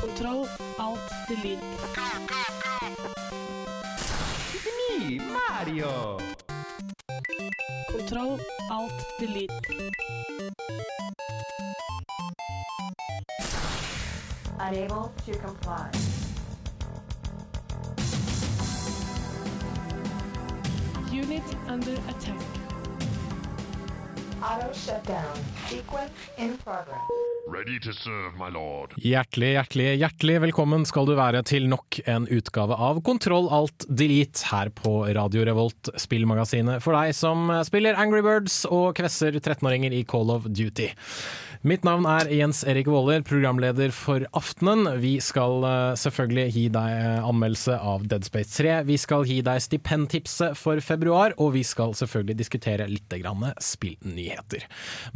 Kontroll, alt, delete. Me, Mario! Kontroll, alt, delete. Unable to comply. Unit under attack. Auto shutdown. Sequence in progress. Ready to serve, my lord. Hjertelig, hjertelig, hjertelig velkommen skal du være til nok en utgave av Kontroll alt delete her på Radio Revolt, spillmagasinet for deg som spiller Angry Birds og kvesser 13-åringer i Call of Duty. Mitt navn er Jens Erik Våler, programleder for Aftenen. Vi skal eh, selvfølgelig gi deg eh, anmeldelse av Dead Space 3. Vi skal gi deg stipendtipset for februar, og vi skal selvfølgelig diskutere litt spillnyheter.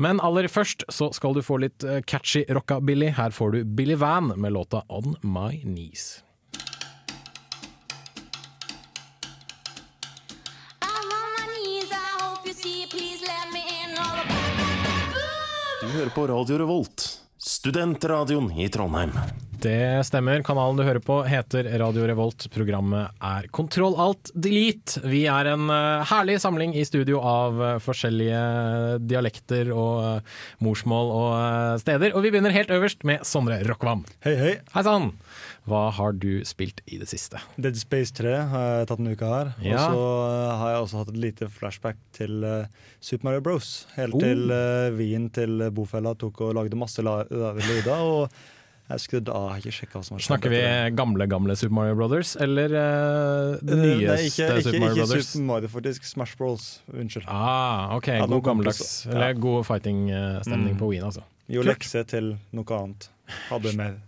Men aller først så skal du få litt eh, catchy rockabilly. Her får du Billy Van med låta On My Knees. Du hører på Radio Revolt, studentradioen i Trondheim. Det stemmer. Kanalen du hører på heter Radio Revolt. Programmet er Kontroll alt delete. Vi er en eh, herlig samling i studio av eh, forskjellige dialekter og eh, morsmål og steder. Og vi begynner helt øverst med Sondre Rockvam. Hei, hei. Hei sann! Hva har du spilt i det siste? Dead Space 3 har jeg tatt en uke her. Ja. Og så eh, har jeg også hatt et lite flashback til eh, Super Mario Bros. Helt Oh. til uh, Wien til bofella tok og lagde masse lyder. Og jeg skrudde av. Jeg har ikke sjekka hva som har skjedd. Snakker vi gamle, gamle Super Mario Brothers, eller uh, det nyeste Nei, ikke, ikke, Super Mario ikke Brothers? Super Mario, faktisk. Smash Bros. Unnskyld. Ah, ok, Ja, god gammeldags, eller ja. god fighting-stemning Mm. på Wien, altså. Jo lekse til noe annet. Hadde mer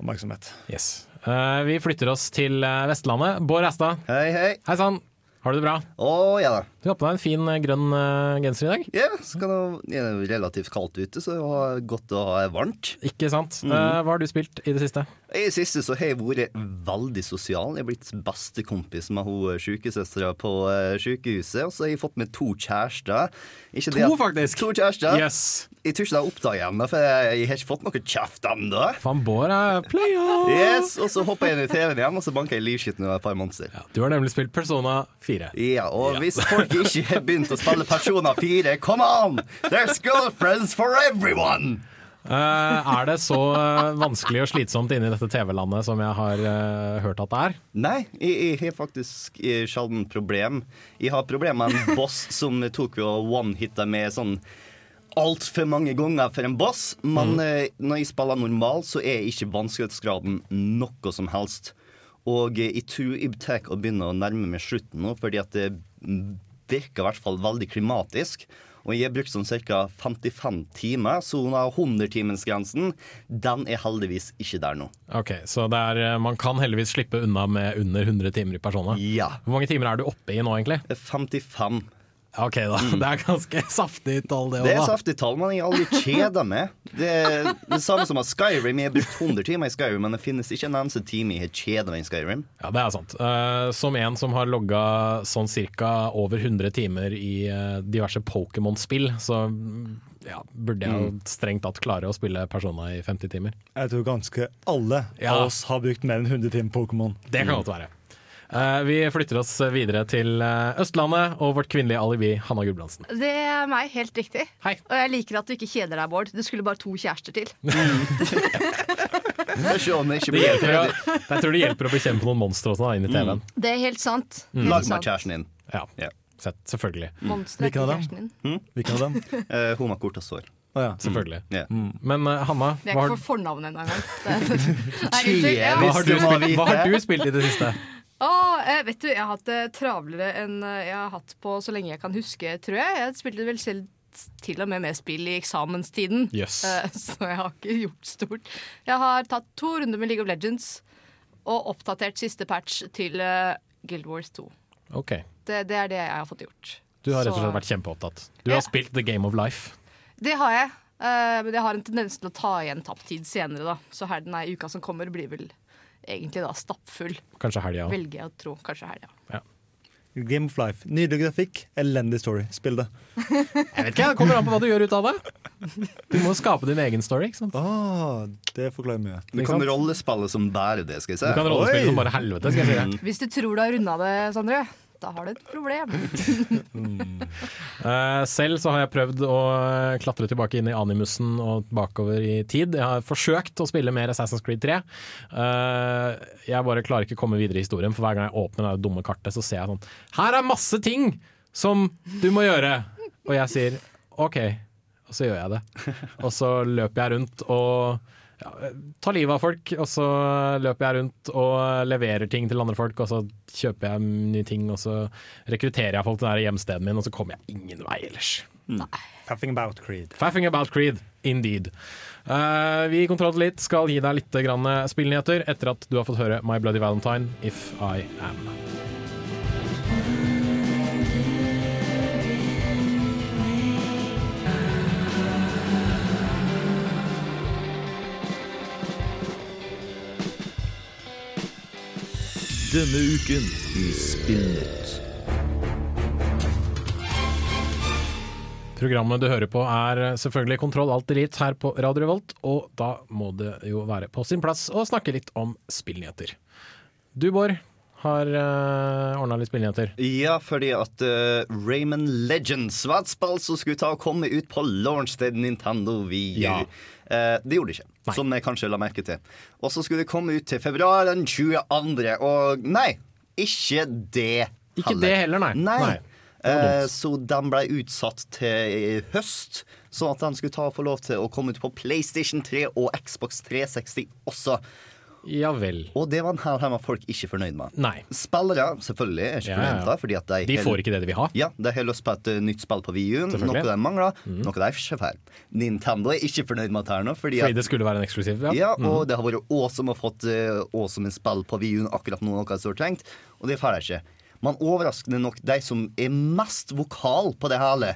oppmerksomhet. Yes. Uh, vi flytter oss til eh, Vestlandet. Bård Æstad, Hei, hei. hei sann! Har du det bra? Å ja da. Du har på deg en fin eh, grønn uh, genser i dag. Ja, skal det det er relativt kaldt ute, så det var godt å ha varmt. Ikke sant? Mm. Uh, hva har du spilt i det siste? I det siste så har jeg vært veldig sosial. Jeg er blitt bestekompis med hun sykesøstera på eh, sykehuset. Og så har jeg fått meg to kjærester. Ikke det To, at- faktisk! To kjærester. Yes! Jeg tror ikke de har oppdaget ennå, for jeg har ikke fått noe kjeft ennå. Van er player! Yes, og så hopper jeg inn i TV-en igjen, og så banker jeg livskitten av et par monster. Ja, du har nemlig spilt Persona 4. Ja, og hvis folk ikke har begynt å spille Persona 4, come on! There's girlfriends for everyone! Eh, er det så eh, vanskelig og slitsomt inne i dette TV-landet som jeg har eh, hørt at det er? Nei, jeg, jeg har faktisk sjelden problem. Jeg har problemer med en boss som tok og one-hitta med sånn altfor mange ganger for en boss. Men eh, når jeg spiller normal, så er ikke vanskelighetsgraden noe som helst. Og jeg tror jeg tar å begynne å nærme meg slutten nå, fordi at det mm, virker i hvert fall veldig klimatisk. Og jeg har brukt sånn ca. 55 timer, så hun har 100-timensgrensen den er heldigvis ikke der nå. Ok, Så er, eh, man kan heldigvis slippe unna med under 100 timer i Persona. Ja. Hvor mange timer er du oppe i nå, egentlig? 55. Ok da, Det er ganske saftig tall, det òg. Det er saftig tall, men jeg har aldri kjeda meg. Det er det samme som at Skyrim. Jeg har brukt 100 timer i Skyrim, men det finnes ikke en eneste time jeg har kjeda meg i Skyrim. Ja, det er sant. Uh, som en som har logga sånn cirka over 100 timer i uh, diverse Pokémon-spill, så mm, ja, burde jeg jo strengt tatt klare å spille Persona i 50 timer. Jeg tror ganske alle Ja. av oss har brukt mer enn 100 timer Pokémon. Det kan godt være. Eh, vi flytter oss videre til eh, Østlandet og vårt kvinnelige alibi, Hanna Gulbrandsen. Det er meg, helt riktig. Hei. Og jeg liker at du ikke kjeder deg, Bård. Du skulle bare to kjærester til. Ikke Det hjelper, jeg tror det hjelper å bekjempe noen monstre også, da, inn i TV-en. Det er helt sant. Mm. Lag meg kjæresten din. Ja, Yeah. sett, selvfølgelig. Monster er Hvilken av dem? din. Hvilken av dem? Eh, hun har kortest sår. Å ja. selvfølgelig. Ja. Men uh, Hanna, Jeg er ikke for fornavnet ennå engang. Hva, har du spilt i det siste? Eh, vet du, jeg har hatt det travlere enn eh, jeg har hatt på så lenge jeg kan huske, tror jeg. Jeg spilte vel selv til og med med spill i eksamenstiden. yes. Eh, Så jeg har ikke gjort stort. Jeg har tatt to runder med League of Legends og oppdatert siste patch til Guild Wars 2. Okay. Det, det er det jeg har fått gjort. du har rett og slett vært kjempeopptatt. Du Ja. har spilt The Game of Life. Det har jeg. eh, men jeg har en tendens til å ta igjen tapt tid senere, da. Så her den uka som kommer, blir vel egentlig da stappfull. Kanskje helga òg. Velger jeg å tro. Kanskje helga. Game of Life. Nydelig grafikk, elendig story. Spill det. Jeg vet ikke, Det kommer an på hva du gjør ut av det. Du må skape din egen story. ikke sant? Ah, det forklarer mye. Du kan rollespille som bare det, skal jeg si. Du kan rollespille som bare helvete. skal jeg si. Hvis du tror du har runda det, Sondre, da har du et problem. Eh, selv så har jeg prøvd å eh, klatre tilbake inn i animusen og bakover i tid. Jeg har forsøkt å spille mer Assassin's Creed 3. Eh, jeg bare klarer ikke å komme videre i historien, for hver gang jeg åpner det dumme kartet, så ser jeg sånn Her er masse ting som du må gjøre! Og jeg sier OK, og så gjør jeg det. Og så løper jeg rundt og ja, tar livet av folk, og så løper jeg rundt og leverer ting til andre folk, og så kjøper jeg nye ting, og så rekrutterer jeg folk til det hjemstedet min, og så kommer jeg ingen vei ellers. Faffing about Creed. Faffing about Creed, indeed. Uh, vi i Kontroll Litt skal gi deg litt spillnyheter etter at du har fått høre My Bloody Valentine, If I Am. Denne uken i Spillnytt. Programmet du hører på er selvfølgelig Kontroll Alt Elite her på Radio Revolt, og da må det jo være på sin plass å snakke litt om spillnyheter. Du, Bård, har uh, ordna litt spillnyheter. Ja, fordi at uh, Raymond Legends var et spill som skulle ta og komme ut på launch til Nintendo Wii Ja. uh, det gjorde det ikke, Nei. som jeg kanskje la merke til. Og så skulle det komme ut til februar den 22., og nei, ikke det heller. Ikke det heller, nei. Nei. Nei, Eh, så den ble utsatt til høst, sånn at den skulle ta og få lov til å komme ut på PlayStation 3 og Xbox 360 også. Ja vel. Og det var her, her var folk ikke fornøyd med. Nei. Spillere selvfølgelig er ikke Ja, fornøyd med det. Fordi at de, De får ikke det de vil ha. Ja, De har lyst på et eh, nytt spill på VU, Selvfølgelig. Mhm. noe de mangler, noe de ikke får. Nintendo er ikke fornøyd med dette nå, fordi, Fordi at, det skulle være en eksklusiv? Ja. ja, og og det har vært awesome å fått uh, awesome spill på VU akkurat nå, noe jeg trengt, og det får de ikke. Men overraskende nok, de som er mest vokal på det hele,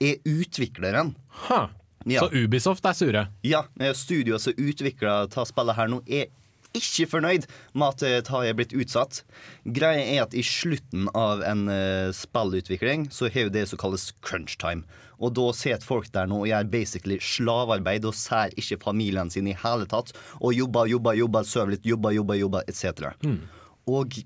er utvikleren. Ha. Ja. Så Ubisoft er sure? Ja, eh, studioet som utvikla ta spillet her nå, er ikke fornøyd med at det har blitt utsatt. Greia er at i slutten av en uh, spillutvikling så har jo det som kalles crunch time. Og da sitter folk der nå og gjør basically slavearbeid og ser ikke familien sin i hele tatt. Og jobber, jobber, jobber, sover litt, jobber, jobber, jobber, etc. Og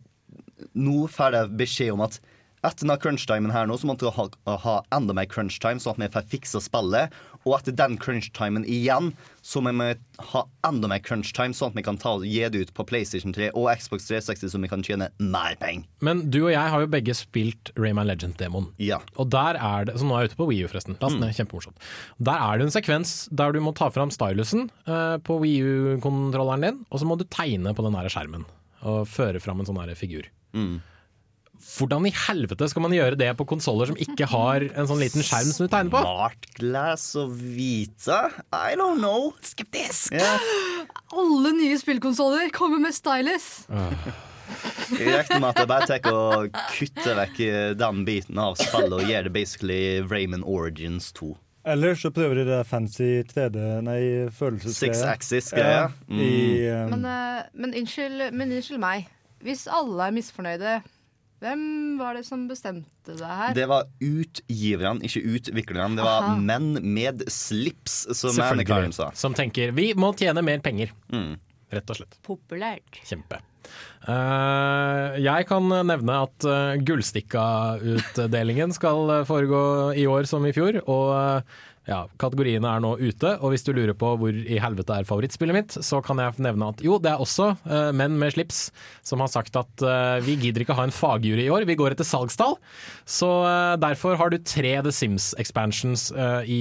nå får jeg beskjed om at etter denne crunch-timen her nå, så måtte vi ha, ha enda mer crunch-time, sånn at vi får fiksa spillet. Og etter den crunch-timen igjen, så må vi ha enda mer crunch-time, sånn at vi kan ta gi det ut på PlayStation 3 og Xbox 360, så vi kan tjene mer penger. Men du og jeg har jo begge spilt Rayman Legend-demoen. Ja. Og der er det, Så nå er jeg ute på Wii U, forresten. Last ned, kjempemorsomt. Der er det en sekvens der du må ta fram stylusen eh, på Wii U-kontrolleren din, og så må du tegne på den der skjermen. Og føre fram en sånn her figur. Hvordan i helvete skal man gjøre det på konsoller som ikke har en sånn liten skjerm som du tegner på? Smart glass og Vita? I don't know. Skeptisk! Yeah. Alle nye spillkonsoller kommer med stylus. Jeg regner med at jeg bare tar og kutter vekk den biten av spillet og gjør det basically Raymond Origins 2. Eller så prøver de det fancy 3D, nei, følelsesgreia. Six axis-greia. Ja, mm. um, Men, eh, men, unnskyld, men unnskyld meg. Hvis alle er misfornøyde, hvem var det som bestemte det her? Det var utgiverne, ikke utviklerne. Det var Aha. menn med slips, som Karen sa. Som tenker vi må tjene mer penger. Mm. Rett og slett. Populært. Kjempe. Uh, jeg kan nevne at uh, Gullstikka-utdelingen skal eh, foregå i år som i fjor. Og eh, ja, kategoriene er nå ute. Og hvis du lurer på hvor i helvete er favorittspillet mitt, så kan jeg nevne at jo, det er også uh, menn med slips som har sagt at uh, vi gidder ikke ha en fagjury i år, vi går etter salgstall. Så uh, derfor har du tre The Sims expansions eh, i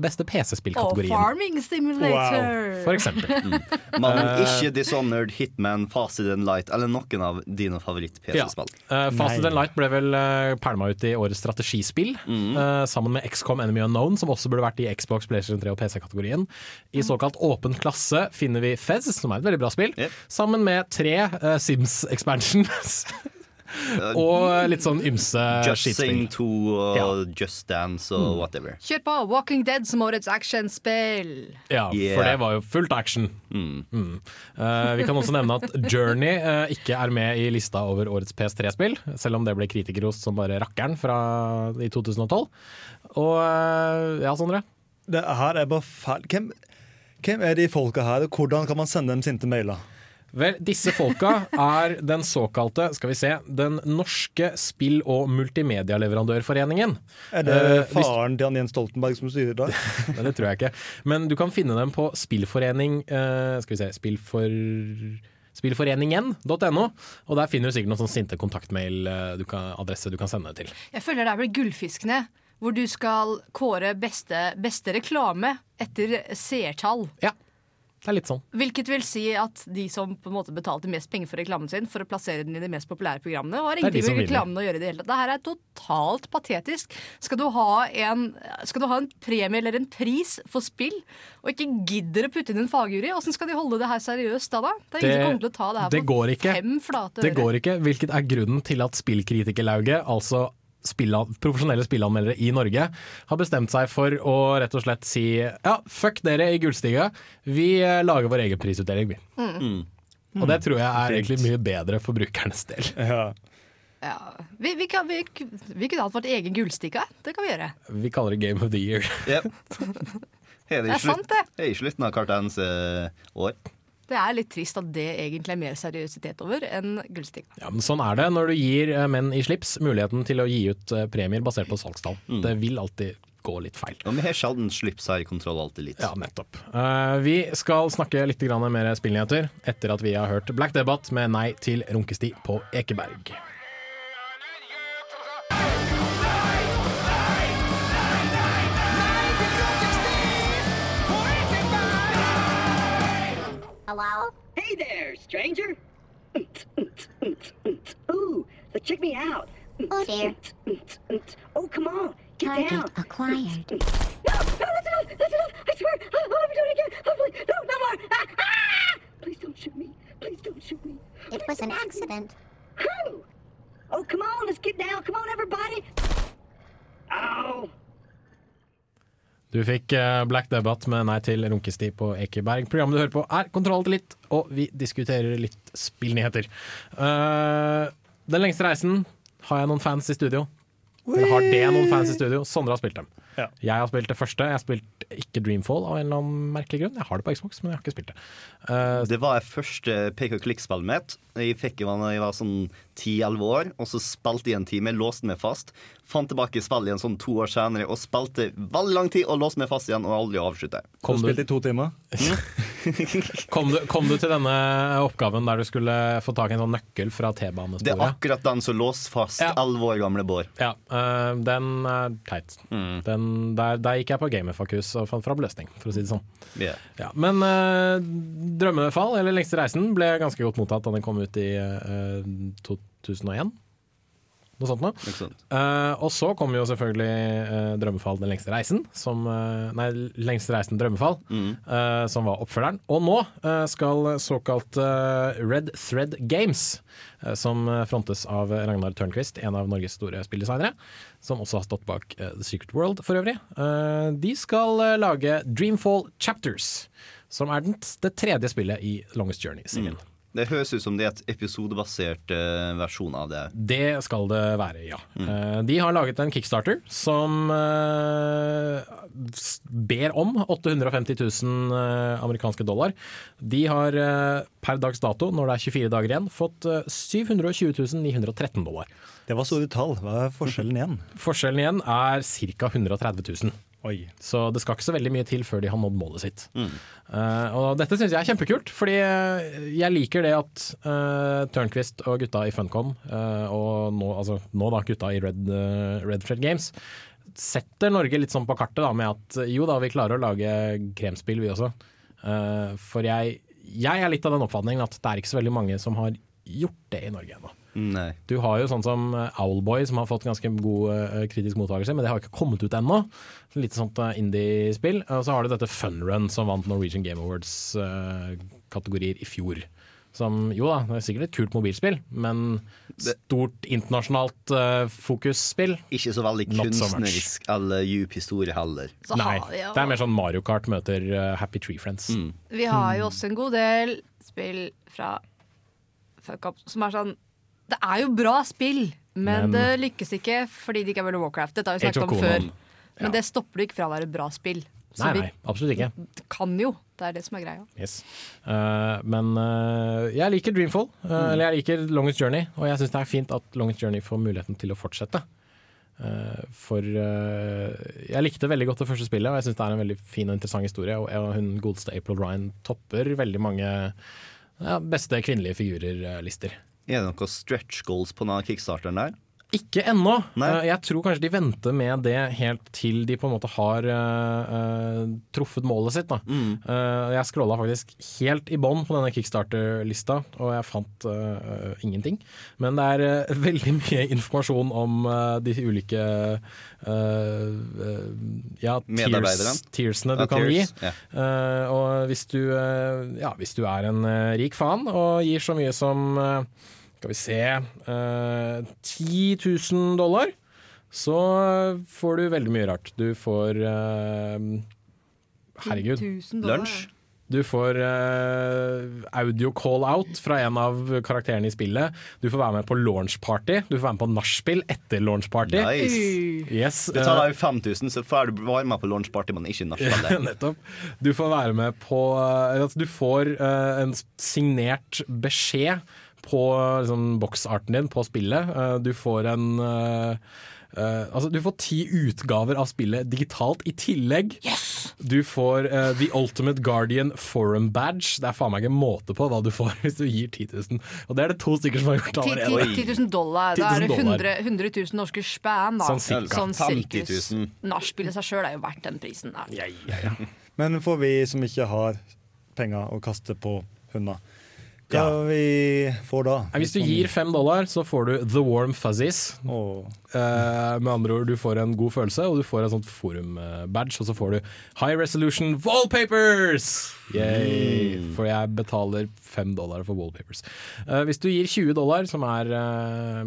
beste PC-spillkategorien. Og Farming Simulator! For eksempel. Men Eh, ikke Dishonored, Hitman, Facet and Light eller noen av dine favoritt-PC-spill. Uh, Facet and Light ble vel uh, pælma ut i årets strategispill, eh, sammen med XCOM Enemy Unknown, som også burde vært i Xbox, PlayStation 3 og PC-kategorien. I såkalt åpen klasse finner vi Fez, som er et veldig bra spill, Yep. sammen med tre uh, Sims expansions. Og litt sånn ymse Just Sing 2 og Ja. Just Dance og Mm. whatever. Kjør på! Walking Dead som årets actionspill. Ja, Yeah. for det var jo fullt action. Mm. Eh, vi kan også nevne at Journey uh, ikke er med i lista over årets PS3-spill, selv om det ble kritikerrost som bare rakkeren fra, i 2012. Og uh, ja, Sondre? Det her er bare feil. Hvem, hvem er de folka her, og hvordan kan man sende dem sinte mailer? Vel, disse folka er den såkalte, skal vi se, den norske spill- og multimedialeverandørforeningen. Er det Eh, faren til han Jens Stoltenberg som styrer da? Nei, det tror jeg ikke. Men du kan finne dem på spillforening eh, Skal vi se Spillfor... Spillforeningen.no, og der finner du sikkert noen sånn sinte kontaktmail-adresse du, kan- adresse du kan sende det til. Jeg føler det er vel Gullfiskene, hvor du skal kåre beste, beste reklame etter seertall. Ja, det er litt sånn. Hvilket vil si at de som på en måte betalte mest penger for reklamen sin, for å plassere den i de mest populære programmene, har ingenting med reklamen å gjøre i det hele tatt. Det her er totalt patetisk. Skal du, ha en, skal du ha en premie eller en pris for spill, og ikke gidder å putte inn en fagjury, åssen skal de holde det her seriøst da? da? Det er ingen som kommer til å ta det her det på fem flate Det går ikke, hvilket er grunnen til at spillkritikerlauget, altså spilla, profesjonelle spillanmeldere i Norge, har bestemt seg for å rett og slett si ja, fuck dere i Gullstiga, vi eh, lager vår egen prisutdeling, vi. Mm. Og det tror jeg er egentlig mye bedre for brukernes del. Ja. Ja. Vi, vi, kan, vi, vi kunne hatt vårt egen gullstikke. Det kan vi gjøre. Vi kaller det Game of the Year. Yep. Her Det i er sant, det. Her i slutten av hvert eneste år. Det er litt trist at det egentlig er mer seriøsitet over enn gullstikka. Ja, men Sånn er det når du gir eh, menn i slips muligheten til å gi ut eh, premier basert på salgstall. Det vil alltid gå litt feil. Og vi har sjelden slips her i Kontroll alltid litt. Ja, nettopp. Eh, vi skal snakke litt mer spillnyheter etter at vi har hørt Black Debate med Nei til runkesti på Ekeberg. Hello? Hey there, stranger. Ooh, but check me out. Oh dear. Oh, come on, get Target down. acquired. No, no, that's enough. That's enough. I swear, I'll never do it again. Oh, please, no, no more. Ah, ah! Please don't shoot me. Please don't shoot me. It was an accident. Who? Oh, come on, let's get down. Come on, everybody. Ow. Du fikk eh, Black Debate med Nei til runkesti på Ekeberg. Programmet du hører på er Kontroll til litt, og vi diskuterer litt spillnyheter. Uh, den lengste reisen har jeg noen fans i studio. Eller har det noen fans i studio? Sondre har spilt dem. Ja. Jeg har spilt det første. Jeg har spilt ikke Dreamfall av en eller annen merkelig grunn. Jeg har det på Xbox, men jeg har ikke spilt det. Uh, Det var jeg første pek og klikk-spillet mitt. Jeg fikk det da jeg var sånn 10-11 år, og så spilte jeg en time, låste meg fast. Fant tilbake i spillet igjen sånn to år senere og spilte veldig lang tid og låste meg fast igjen og aldri avslutta. Kom du- spilte i to timer. kom, du, kom du til denne oppgaven der du skulle få tak i en sånn nøkkel fra Det er akkurat den som låste fast Ja. 11 år gamle Bård. Ja, uh, den er teit. Den, der, der gikk jeg på Gamerfakus og fant fram løsning, for å si det sånn. Yeah. Ja, men uh, Drømmefall, eller Lengste reisen, ble ganske godt mottatt da den kom ut i uh, 2001. Noe sånt noe. Uh. Og så kommer jo selvfølgelig uh, Drømmefall Den lengste reisen, som, uh, nei, Lengste reisen Drømmefall, eh, som var oppfølgeren. Og nå skal såkalt Red Thread Games, som frontes av Ragnar Tørnquist, en av Norges store spilldesignere, som også har stått bak The Secret World for øvrig, de skal lage Dreamfall Chapters, som er den, det tredje spillet i Longest Journey-serien. Det høres ut som det er et episodebasert uh, versjon av det. Det skal det være, ja. Eh, de har laget en kickstarter som uh, ber om 850 000 eh, amerikanske dollar. De har per dags dato, når det er 24 dager igjen, fått eh, 720 913 dollar. Det var store tall. Hva er forskjellen igjen? Forskjellen igjen er ca. 130 000. Oi. Så det skal ikke så veldig mye til før de har nådd målet sitt. Eh, og dette syns jeg er kjempekult, fordi eh, jeg liker det at uh, Tørnquist og gutta i Funcom, uh, og nå, altså, nå da gutta i Red, uh, Red Fred Games, setter Norge litt sånn på kartet da, med at jo da, vi klarer å lage kremspill vi også. Eh, for jeg, jeg er litt av den oppfatningen at det er ikke så veldig mange som har gjort det i Norge ennå. Nei. Du har jo sånn som eh, Owlboy, som har fått ganske god eh, kritisk mottakelse, men det har ikke kommet ut ennå. Litt sånt eh, indie-spill. Og så har du dette Funrun, som vant Norwegian Game Awards-kategorier i fjor. Som jo da, det er sikkert et kult mobilspill, men stort internasjonalt uh, fokusspill. Ikke så veldig kunstnerisk eller djup historie heller. Så Nei, har det er mer sånn Mario Kart møter uh, Happy Tree Friends. Vi har jo også en god del spill fra Fuck Up som er sånn Det er jo bra spill, men, Men- det lykkes ikke fordi det ikke er World of Warcraft. Dette har vi snakket om før. Men det stopper det ikke fra å være bra spill. Så Nei, nei, absolutt ikke. kan jo. Det er det som er greia. Yes. Uh, men uh, jeg liker Dreamfall, eh, eller jeg liker Longest Journey, og jeg syns det er fint at Longest Journey får muligheten til å fortsette. For jeg likte veldig godt det første spillet, og jeg syns det er en veldig fin og interessant historie. Og og hun godeste April Ryan topper veldig mange ja, beste kvinnelige figurer-lister. Er det noen stretch goals på denne kickstarteren der? Ikke ennå. Eh, Jeg tror kanskje de venter med det helt til de på en måte har eh, truffet målet sitt. Da. Uh, jeg scrolla faktisk helt i bånn på denne kickstarter-lista, og jeg fant uh, ingenting. Men det er veldig mye informasjon om de ulike ja, Medarbeidere. tearsene du Ja, kan tears. gi. Yeah. Og hvis du, ja, hvis du er en rik faen og gir så mye som skal vi se eh, 10 000 dollar, så får du veldig mye rart. Du får eh, Herregud. 1000 dollar. Lunsj? Du får eh, audio call-out fra en av karakterene i spillet. Du får være med på launch party. Du får være med på nachspiel etter launch party. Nice. Yes, Det tar eh, deg 5000, så får du være med på launchparty, men ikke nachspiel. Nettopp. Du får være med på eller Du får eh, en signert beskjed på liksom, boksarten din på spillet. Eh, du får en eh, altså, du får ti utgaver av spillet digitalt i tillegg. Du får uh, The Ultimate Guardian Forum Badge. Det er faen meg ikke måte på hva du får hvis du gir 10 000. Og det er det to stykker som har gjort 10 allerede. 10 000 dollar. Da er det 10 000 dollar. 100, 100 000 norske span. Da. Sånn cirka. Sånn 50 sirkus. 000. Nachspiel seg sjøl er jo verdt den prisen. Da. Ja, ja, ja. Men for vi som ikke har penger å kaste på hunder, Ja. vi får da? Hvis du gir fem dollar, så får du The Warm Fuzzies. Eh, med andre ord, du får en god følelse, og du får en sånn forum-badge, og så får du High Resolution Wallpapers! Yay! For jeg betaler fem dollar for wallpapers. Eh, hvis du gir 20 dollar, som er eh,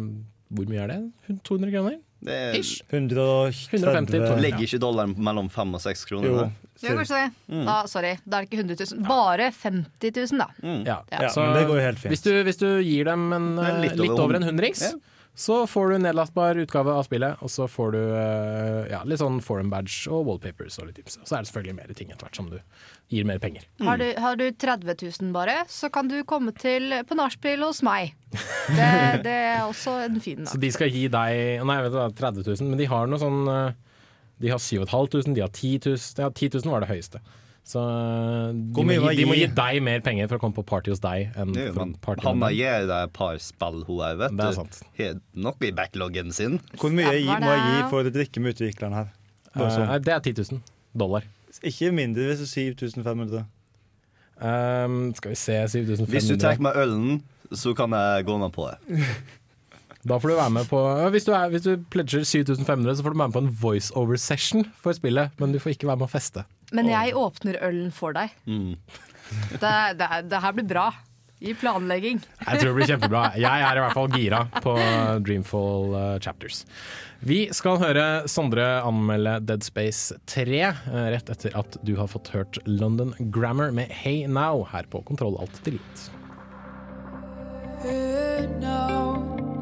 Hvor mye er det? 200 kroner? Det er, Ish. 130 150 legger ikke dollaren mellom fem og seks kroner? Jo. Gjør kanskje det. Da, sorry, da er det ikke 100 000. Bare 50 000, da. Ja, Ja, så men det går jo helt fint. Hvis du, hvis du gir dem en, Men eh, litt litt, over over en hund- hundrings, Ja. Så får du nedlastbar utgave av spillet, og så får du eh, ja, litt sånn forum badge og wallpapers og litt ymse. Så er det selvfølgelig mer ting etter hvert som du gir mer penger. Har, du, har du 30 000 bare, så kan du komme til på nachspiel hos meg. Det, det er også en fin Så de skal gi deg Nei, vet du, hva, 30 000, men de har noe sånn eh, De har 7500, de har 10 000. Ja, 10 000 var det høyeste. Så eh, de må, gi, de må gi? deg mer penger for å komme på party hos deg. Enn Jo, gi men party Hanna med gir deg et par spill, hun òg, vet du. Det er sant. Har noe i backloggen sin. Hvor mye jeg, Stemmer må jeg gi for å drikke med utvikleren her? Nei, det er 10 000 dollar. Ikke mindre hvis du sier 7500. Um, skal vi se 7500 Hvis du tar med ølen, så kan jeg gå med på det. Da får du være med på hvis, du er, hvis du pledger 7500, så får du være med på en voiceover-session for spillet, men du får ikke være med å feste. Men jeg åpner ølen for deg. Mm. Det, det, det her blir bra. I planlegging. Jeg tror det blir kjempebra. Jeg er i hvert fall gira på Dreamfall uh, Chapters. Vi skal høre Sondre anmelde Dead Space 3 uh, rett etter at du har fått hørt London Grammar med Hey Now her på Kontroll Alt Delete. Are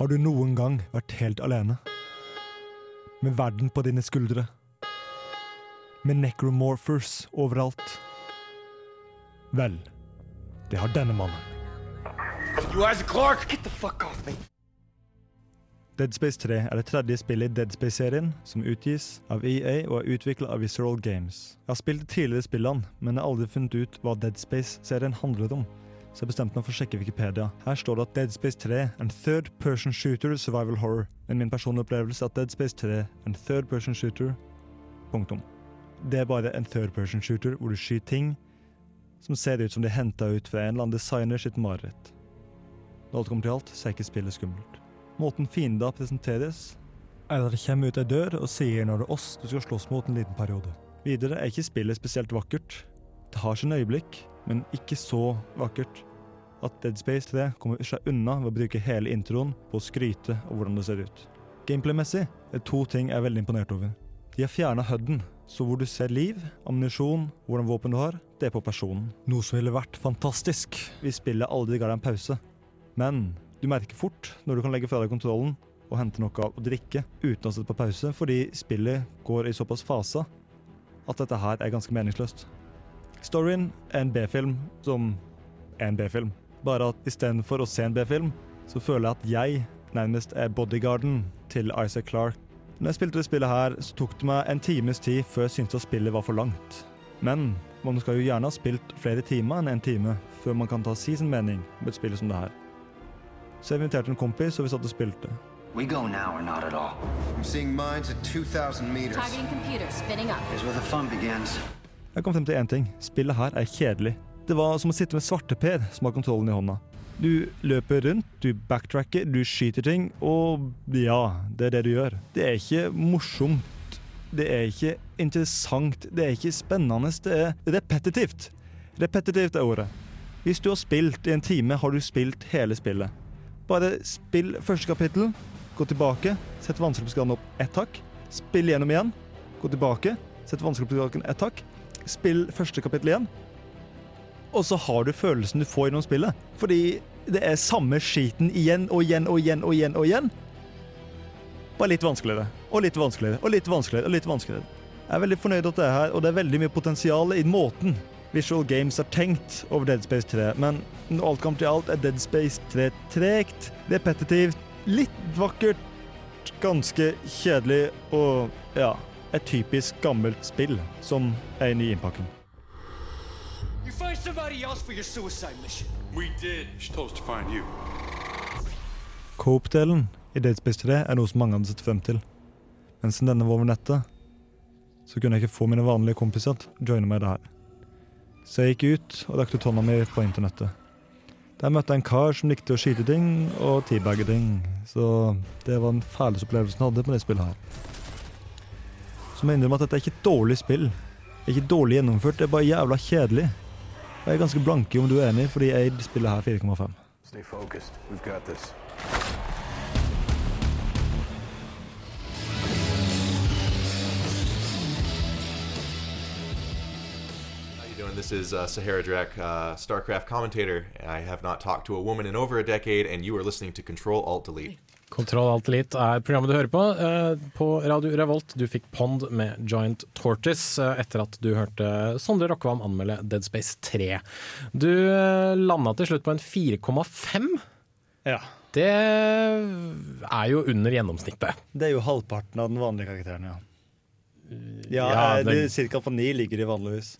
Har du noen gang vært helt alene? Med verden på dine skuldre? Med necromorphers overalt? Vel, det har denne mannen. Dead Space 3 er det tredje spillet i Dead Space-serien, som utgis av EA og er utvikla av Visceral Games. Jeg har spilt de tidligere spillene, men jeg har aldri funnet ut hva Dead Space-serien handler om. Så jeg bestemte meg for å sjekke Wikipedia. Her står det at Dead Space 3 er en third person shooter survival horror. Men min personlige opplevelse er at Dead Space 3 er en third person shooter. Punktum. Det er bare en third person shooter hvor du skyter ting som ser ut som de er henta ut fra en eller annen designer sitt mareritt. Når alt kommer til alt, så er ikke spillet skummelt. Måten fiender presenteres, er at det kommer ut ei dør og sier når det er oss du skal slåss mot en liten periode. Videre er ikke spillet spesielt vakkert. Det har sine øyeblikk, men ikke så vakkert at Dead Space 3 kommer seg unna ved å bruke hele introen på å skryte av hvordan det ser ut. Gameplay-messig er to ting jeg er veldig imponert over. De har fjerna HUD-en, så hvor du ser liv, ammunisjon, hvordan våpen du har, det er på personen. Noe som ville vært fantastisk hvis spillet aldri ga deg en pause. Men du merker fort når du kan legge fra deg kontrollen og hente noe av å drikke uten å sette på pause, fordi spillet går i såpass faser at dette her er ganske meningsløst. Storyen er en B-film som er en B-film. Bare at istedenfor å se en B-film, så føler jeg at jeg nærmest er bodyguarden til Isaac Clarke. Når jeg spilte det spillet her, så tok det meg en times tid før jeg syntes at spillet var for langt. Men man skal jo gjerne ha spilt flere timer enn en time før man kan ta si sin mening med et spill som det her. Så jeg inviterte en kompis, og vi satt og spilte. We go now or not at all. I'm seeing mines at 2,000 meters. Targeting computer, spinning up. Here's where the fun begins. Jeg kom frem til én ting. Spillet her er kjedelig. Det var som å sitte med svarteper som har kontrollen i hånda. Du løper rundt, du backtracker, du skyter ting, og ja, det er det du gjør. Det er ikke morsomt. Det er ikke interessant. Det er ikke spennende. Det er repetitivt. Repetitivt er ordet. Hvis du har spilt i en time, har du spilt hele spillet. Bare spill første kapittel, gå tilbake, sett vanskelighetsgraden opp ett hakk, spill gjennom igjen, gå tilbake, sett vanskelighetsgraden ett hakk, spill første kapittel igjen, og så har du følelsen du får gjennom spillet. Fordi det er samme skiten igjen og igjen og igjen og igjen og igjen. Bare litt vanskeligere, og litt vanskeligere, og litt vanskeligere. og litt vanskeligere. Jeg er veldig fornøyd at det er her, og det er veldig mye potensial i måten Visual Games har tenkt over Dead Space 3, men når alt kommer til alt, er Dead Space 3 tregt, repetitivt, litt vakkert, ganske kjedelig og ja, et typisk gammelt spill som er i ny innpakning. You find somebody else for your suicide mission. We did. She told us to find you. Coop-delen i Dead Space 3 er noe som mange hadde sett frem til. Men siden denne var over nettet, så kunne jeg ikke få mine vanlige kompiser til å joine meg i det her. Så jeg gikk ut og rakte ut hånda mi på internettet. Der møtte jeg en kar som likte å skyte ting og teabagge ting. Så det var den fæleste opplevelsen jeg hadde på det spillet her. Så må jeg innrømme at dette er ikke et dårlig spill. Det er ikke dårlig gjennomført, det er bare jævla kjedelig. Jeg er ganske blanke om du er enig, fordi jeg spiller her 4,5. Stay focused. We've got this. How you doing? This is uh, Sahara Drek, uh, StarCraft commentator. I have not talked to a woman in over a decade, and you are listening to Control Alt Delete. Kontroll Alt Elite er programmet du hører på eh, på Radio Revolt. Du fikk Pond med Giant Tortoise eh, etter at du hørte Sondre Rokkvam anmelde Dead Space 3. Du eh, landa til slutt på en 4,5. Ja. Det er jo under gjennomsnittet. Det er jo halvparten av den vanlige karakteren, ja. Ja, Ja, det- cirka på ni ligger de vanligvis.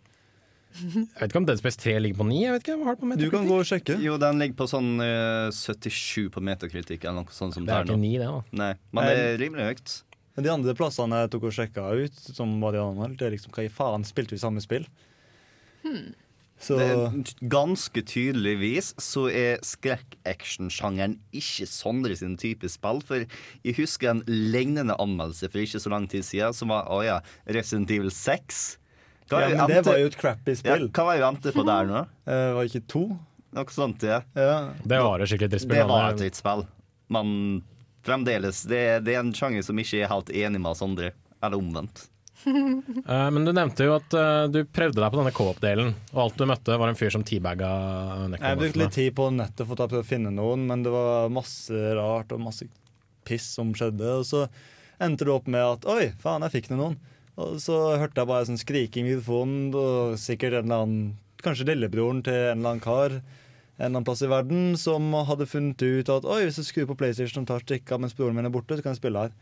Jeg vet ikke om Dead Space 3 ligger på 9. Jeg vet ikke, hva har på Du kan gå og sjekke. Jo, den ligger på sånn eh, 77 på metakritikk, eller noe sånt som Det er ikke 9, det, da. Nei, men det er rimelig høyt. Men de andre plassene jeg tok og sjekka ut, som var de andre, det er liksom hva i faen spilte vi samme spill? Så Det ganske tydeligvis så er skrekk-action-sjangeren ikke Sondre sin type spill. For jeg husker en lignende anmeldelse for ikke så lang tid siden, som var å ja, Resident Evil 6. Hva Ja, men det var jo et crappy spill. Ja, hva var vi på der nå? Uh, var det ikke to? Noe sånt, ja. Det var et skikkelig drittspill. Det var et drittspill. Men fremdeles, det, det er en sjanger som ikke er helt enig med oss andre. Eller omvendt. uh, men du nevnte jo at uh, du prøvde deg på denne co-op-delen, og alt du møtte var en fyr som teabaga Jeg brukte litt tid på nettet for å prøve å finne noen, men det var masse rart og masse piss som skjedde. Og så endte det opp med at oi, faen, jeg fikk noen. Og så hørte jeg bare sånn skriking i mikrofonen, og sikkert en eller annen Kanskje lillebroren til en eller annen kar en eller annen plass i verden som hadde funnet ut at oi, hvis jeg skrur på PlayStation og tar stikka mens broren min er borte, så kan jeg spille her.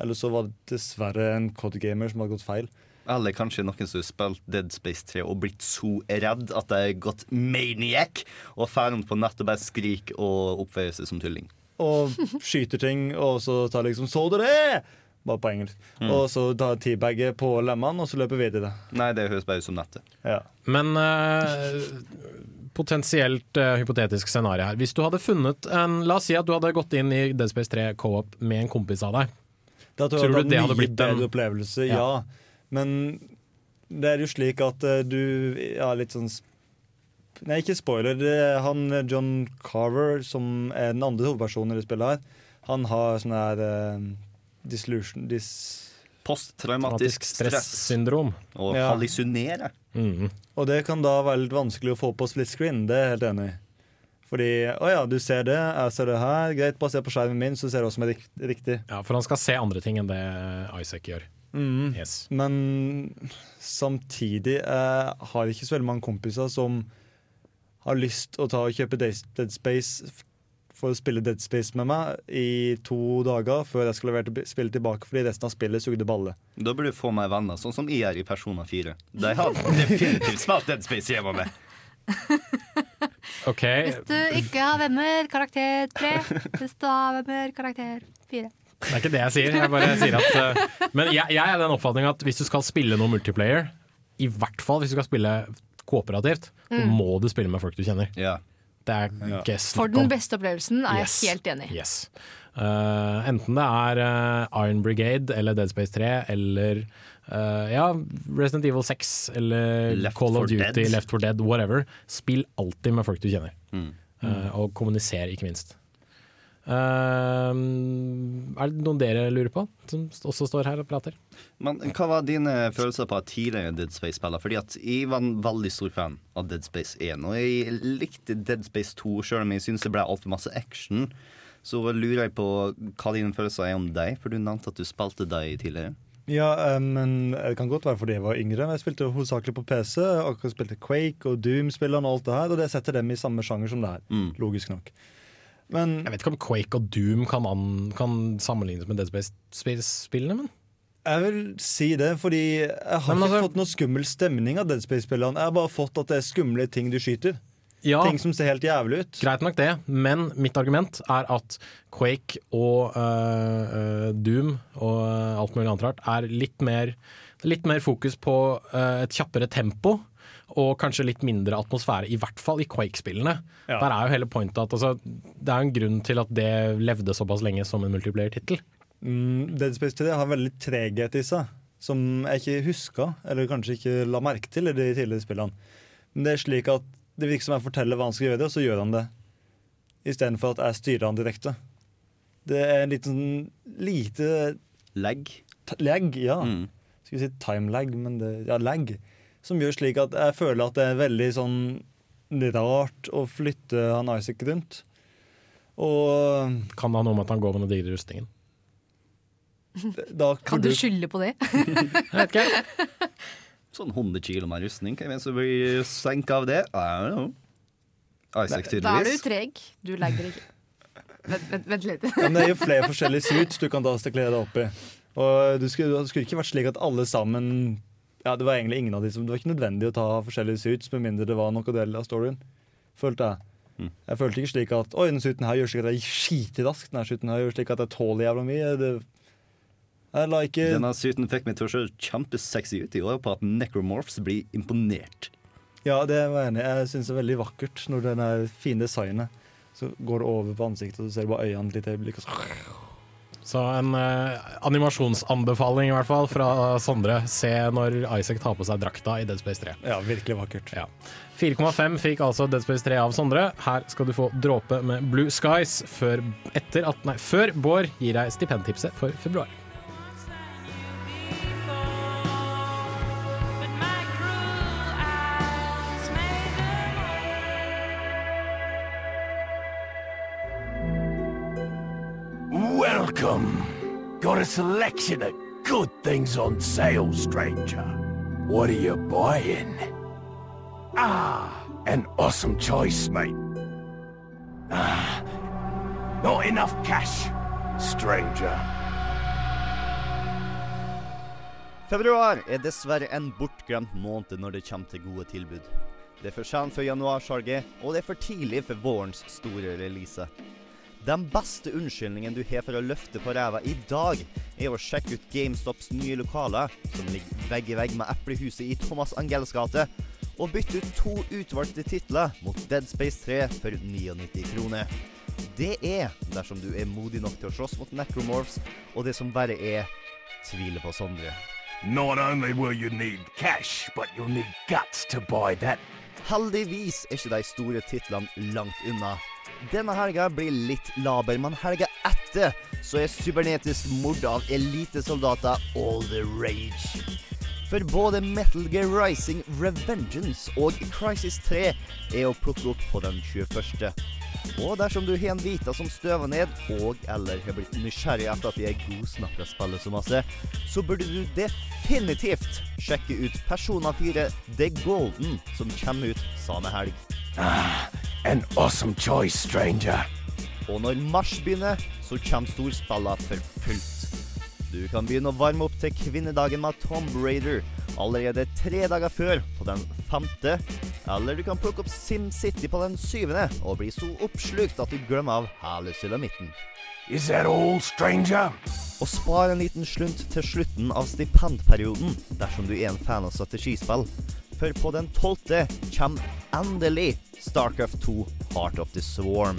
Eller så var det dessverre en COD-gamer som hadde gått feil. Eller kanskje noen som har spilt Dead Space 3 og blitt så redd at de har gått maniac og drar rundt på nett og bare skriker og oppfører seg som tulling. Og skyter ting, og så tar liksom 'Så du det?' Bare på engelsk. Mm. Og så tar teabaget på lemmene, og så løper videre. Nei, det høres bare ut som nettet. Ja. Men uh, potensielt uh, hypotetisk scenario her. Hvis du hadde funnet en La oss si at du hadde gått inn i Dead Space 3 co-op med en kompis av deg. Da tror, Tror jeg du det hadde blitt en- bedre opplevelse, ja. Ja. Men det er jo slik at uh, du Ja, litt sånn Nei, ikke spoiler. Det er han John Carver, som er den andre hovedpersonen i det spillet her, han har sånn her disillusion dis Posttraumatisk stressyndrom. Og Ja. hallusinere. Mm. Og det kan da være litt vanskelig å få på split screen, det er jeg helt enig i. Fordi å ja, du ser det, jeg ser det her, greit, bare se på skjermen min, så ser du hva som er riktig. Ja, for han skal se andre ting enn det Isaac gjør. Mm. Yes. Men samtidig jeg har ikke så veldig mange kompiser som har lyst å ta og kjøpe Dead Space for å spille Dead Space med meg i to dager før jeg skal levere spillet tilbake fordi resten av spillet sugde balle. Da burde du få meg venner, sånn som jeg er i Persona 4. De har definitivt spilt Dead Space hjemme med. OK. Hvis du ikke har venner, karakter tre. Hvis du har venner, karakter fire. Det er ikke det jeg sier. Jeg bare sier at eh, Men jeg, jeg er den oppfatning at hvis du skal spille noe multiplayer, i hvert fall hvis du skal spille kooperativt, Mm. må du spille med folk du kjenner. Ja. Det er ja. For den beste opplevelsen er jeg helt enig i. Yes. Uh, enten det er uh, Iron Brigade eller Dead Space 3 eller uh, ja, Resident Evil 6 eller Left Call of Duty, Dead. Left 4 Dead, whatever. Spill alltid med folk du kjenner. Mm. Uh, og kommuniser, ikke minst. Eh, er det noen dere lurer på, som også står her og prater? Men hva var dine følelser på at tidligere Dead Space-spiller? Fordi at jeg var en veldig stor fan av Dead Space 1. Og jeg likte Dead Space 2, sjøl om jeg syns det ble altfor masse action. Så lurer jeg på hva dine følelser er om deg, for du nevnte at du spilte deg tidligere. Ja, eh, men det kan godt være fordi jeg var yngre. Men jeg spilte hovedsakelig på PC. Akkurat spilte Quake og Doom-spillene og alt det her, og det setter dem i samme sjanger som det her. Mm. Logisk nok. Men Jeg vet ikke om Quake og Doom kan, an, kan sammenlignes med Dead Space-spillene, men Jeg vil si det, fordi jeg har Men ikke altså- fått noe skummel stemning av Dead Space-spillene. Jeg har bare fått at det er skumle ting du skyter. Ja. Ting som ser helt jævlig ut. Greit nok det, men mitt argument er at Quake og øh, Doom og øh, alt mulig annet rart er litt mer, litt mer fokus på uh, et kjappere tempo. Og kanskje litt mindre atmosfære, i hvert fall i Quake-spillene. Ja. Der er jo hele pointet at altså, Det er jo en grunn til at det levde såpass lenge som en multiplayer-tittel. Mm, Dead Space 3 har veldig treghet i seg, som jeg ikke huska, eller kanskje ikke la merke til i de tidligere spillene. Men det er slik at det virker som jeg forteller hva han skal gjøre, og så gjør han det. Istedenfor at jeg styrer han direkte. Det er en liten lite Lag? Lag, ja. Mm. Skulle si time lag, men det, ja, lag. Som gjør slik at jeg føler at det er veldig sånn rart å flytte han Isaac rundt. Og Kan det ha noe med at han går med den digre rustningen? da Kan du skylde på det? Sånn 100 kilo med rustning. Hvem er det som blir senka av det? I don't know. Isaac, Da er du tydeligvis. treg. Du legger ikke. Vent, vent, vent litt. Ja, men det er jo flere forskjellige suits du kan da stiklere deg opp i. Og du skulle, det skulle ikke vært slik at alle sammen Ja, det var egentlig ingen av de som Det var ikke nødvendig å ta forskjellige suits med mindre det var noe del av storyen. Følte jeg. Mm. Jeg følte ikke slik at Oi, denne suiten her gjør slik at jeg er skitrask. Denne suiten her gjør slik at jeg tåler jævla mye. Det, jeg la ikke Denne suiten fikk meg til å se kjempesexy ut i år på at necromorphs blir imponert. Ja, det var jeg enig i. Jeg syns det er veldig vakkert når den er fine designet. Så går det over på ansiktet, og du ser bare øynene et lite øyeblikk. Og så Så en eh, animasjonsanbefaling i hvert fall fra Sondre. Se når Isaac tar på seg drakta i Dead Space 3. Ja, virkelig vakkert. Ja. 4,5 fikk altså Dead Space 3 av Sondre. Her skal du få dråpe med Blue Skies før, etter at, nei, før Bård gir deg stipendtipset for februar. A selection of good things on sale, stranger. What are you buying? Ah, an awesome choice, mate. Ah, not enough cash, stranger. Februar er dessverre en bortglemt måned når det kommer til gode tilbud. Det er for sent for januarsalget, og det er for tidlig for vårens store release. Den beste unnskyldningen du har for å løfte på ræva i dag, er å sjekke ut GameStops nye lokaler, som ligger vegg i vegg med Eplehuset i Thomas Angels gate, og bytte ut to utvalgte titler mot Dead Space 3 for 99 kroner. Det er dersom du er modig nok til å slåss mot necromorphs, og det som bare er tviler på Sondre. Not only will you need cash, but you'll need guts to buy that. Heldigvis er ikke de store titlene langt unna. Denne helga blir litt laber, men helga etter så er cybernetisk mord av elitesoldater all the rage. For både Metal Gear Rising Revengeance og Crisis 3 er å plukke opp på den 21. Og dersom du har en Vita som støver ned, og eller har blitt nysgjerrig etter at de er godsnakka spiller så masse, så burde du definitivt sjekke ut Persona 4 The Golden, som kommer ut samme helg. Ah, an awesome choice, stranger. Og når mars begynner, så kommer storspillene for fullt. Du kan begynne å varme opp til kvinnedagen med Tomb Raider allerede tre dager før, på den femte. Eller du kan plukke opp SimCity på den syvende og bli så oppslukt at du glemmer av hele sulamitten. Is that all, stranger? Og spar en liten slunt til slutten av stipendperioden dersom du er en fan av strategispill. For på den tolvte kommer endelig Starcraft 2 Heart of the Swarm.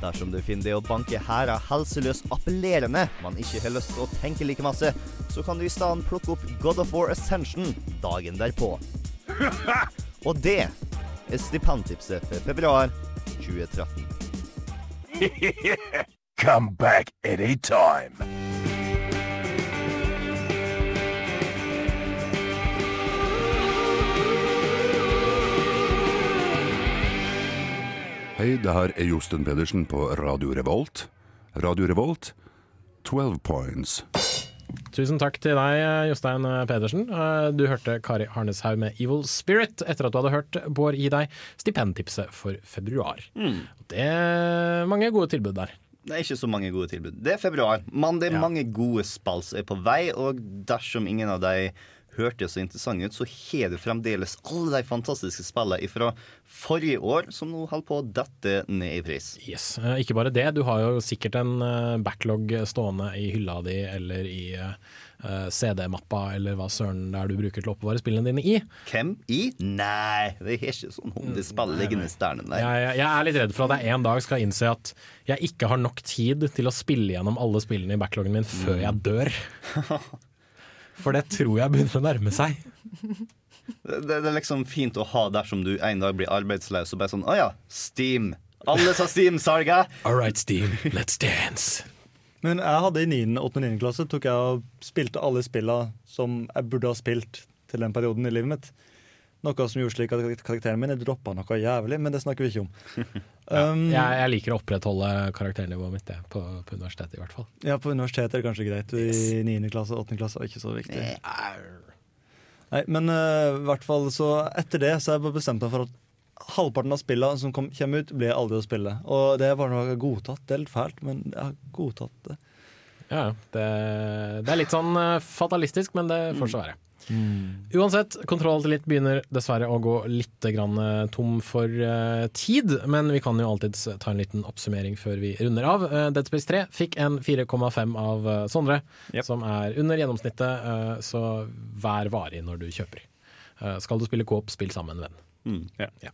Dersom du finner det å banke hæra helseløs appellerende, men ikke har lyst til å tenke like masse, så kan du i stedet plukke opp God of War Ascension dagen derpå. Og det er stipendtipset for februar 2013. Come back anytime. Hei, det her er Josten Pedersen på Radio Revolt. Radio Revolt, 12 points. Tusen takk til deg, Jostein Pedersen. Eh, Du hørte Kari Harneshaug med Evil Spirit etter at du hadde hørt Bård gi deg stipendtipset for februar. Mm. Det er mange gode tilbud der. Det er ikke så mange gode tilbud. Det er februar, men det er mange gode spill som er på vei, og dersom ingen av de hørtes så interessante ut, så har du fremdeles alle de fantastiske spillene fra forrige år som nå holder på å dette ned i pris. Yes. Eh, Ikke bare det, du har jo sikkert en eh, backlog stående i hylla di eller i eh, CD-mappa eller hva søren det er du bruker til å oppbevare spillene dine i. Hvem i? Nei, det er ikke sånn hundre spill liggende i stjernen der. Jeg, jeg, jeg er litt redd for at jeg en dag skal innse at jeg ikke har nok tid til å spille gjennom alle spillene i backloggen min før jeg dør. For det tror jeg begynner å nærme seg. Det, det er liksom fint å ha dersom du en dag blir arbeidsløs og bare sånn Å ja, Steam. Alle sa Steam-salget. All right, Steam, let's dance. Men jeg hadde i 9. 8. og 9. klasse tok jeg og spilte alle spillene som jeg burde ha spilt til den perioden i livet mitt. Noe som gjorde slik at karakteren min droppa noe jævlig, men det snakker vi ikke om. Um, Jeg, jeg liker å opprettholde karakternivået mitt, det, på, på universitetet i hvert fall. Ja, på universitetet er det kanskje greit. I 9. klasse og 8. klasse er ikke så viktig. Nei, men uh, hvert fall så etter det så har jeg bestemt meg for at halvparten av spillene som kom, kommer ut, blir jeg aldri å spille. Og det er bare noe jeg har godtatt. Det er litt fælt, men jeg har godtatt det. Ja, det, det er litt sånn eh, fatalistisk, men det får så være. Uansett, Kontroll til litt begynner dessverre å gå litt grann eh, tom for uh, tid, men vi kan jo alltids ta en liten oppsummering før vi runder av. Uh, Dead Space 3 fikk en 4,5 av uh, Sondre, som er under gjennomsnittet, eh, så vær varig når du kjøper. Eh, skal du spille coop, spill sammen med en venn. Ja.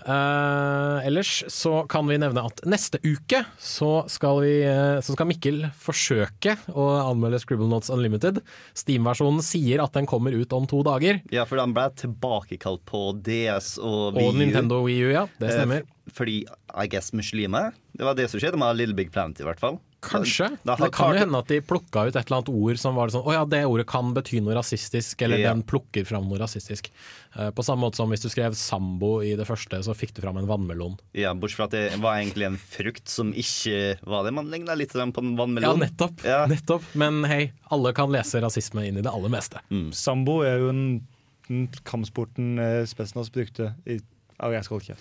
Uh, ellers så kan vi nevne at neste uke så skal, vi, uh, så skal Mikkel forsøke å anmelde Scribble Notes Unlimited. Steam-versjonen sier at den kommer ut om to dager. Ja, for den ble tilbakekalt på DS og Wii U. Og Nintendo Wii U, ja. Det stemmer. Uh, Fordi I guess muslimer. Det var det som skjedde med Little Big Planet, i hvert fall. Kanskje. Da Det kan jo hende at de plukka ut et eller annet ord som var sånn Å ja, det ordet kan bety noe rasistisk, eller Ja. den plukker fram noe rasistisk. Uh, På samme måte som hvis du skrev sambo i det første, så fikk du fram en vannmelon. Ja, Bortsett fra at det var egentlig en frukt som ikke var det. Man ligna litt på en Ja, nettopp, nettopp. nettopp. Men hei, alle kan lese rasisme inn i det aller meste. Sambo er jo en, en kampsporten eh, Spetsnaz brukte i Au, jeg skal ikke.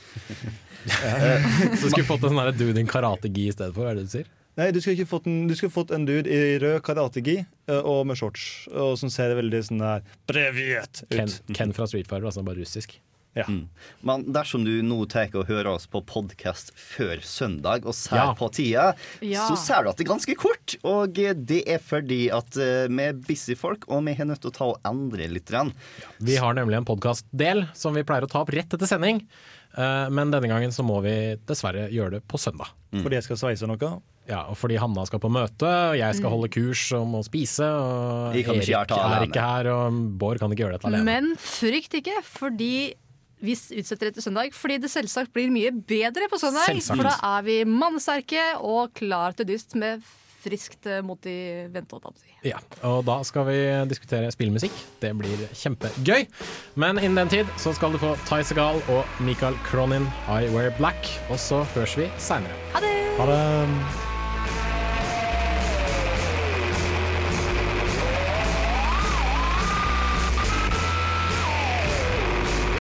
Så skulle fått en sånn dude in karate-gi i stedet for, er det det du sier? Nei, du skulle ikke fått en, du skulle fått en dude i rød karategi eh, og med shorts, og som ser veldig sånn der breviet ut. Ken, Ken fra Street Fighter, altså bare russisk. Ja. Mm. Men dersom du nå tar og hører oss på podkast før søndag og ser Ja. på tida, Ja. så ser du at det er ganske kort. Og det er fordi at eh, vi er busy folk, og vi er nødt til å ta og endre litt. grann. Vi har nemlig en podkastdel som vi pleier å ta opp rett etter sending. Eh, Men denne gangen så må vi dessverre gjøre det på søndag. Fordi jeg skal sveise noe. Ja, og fordi Hanna skal på møte, og jeg skal Mm. holde kurs om å spise, og Erik er alene. ikke her, og Bård kan ikke gjøre dette alene. Men frykt ikke, fordi vi utsetter det til søndag fordi det selvsagt blir mye bedre på søndag. Selvsagt. For da er vi mannsterke og klar til dyst med friskt eh, mot i vente. Ja, og da skal vi diskutere spillmusikk. Det blir kjempegøy. Men innen den tid så skal du få Ty Segal og Michael Cronin, I Wear Black. Og så høres vi seinere. Ha det! Ha det.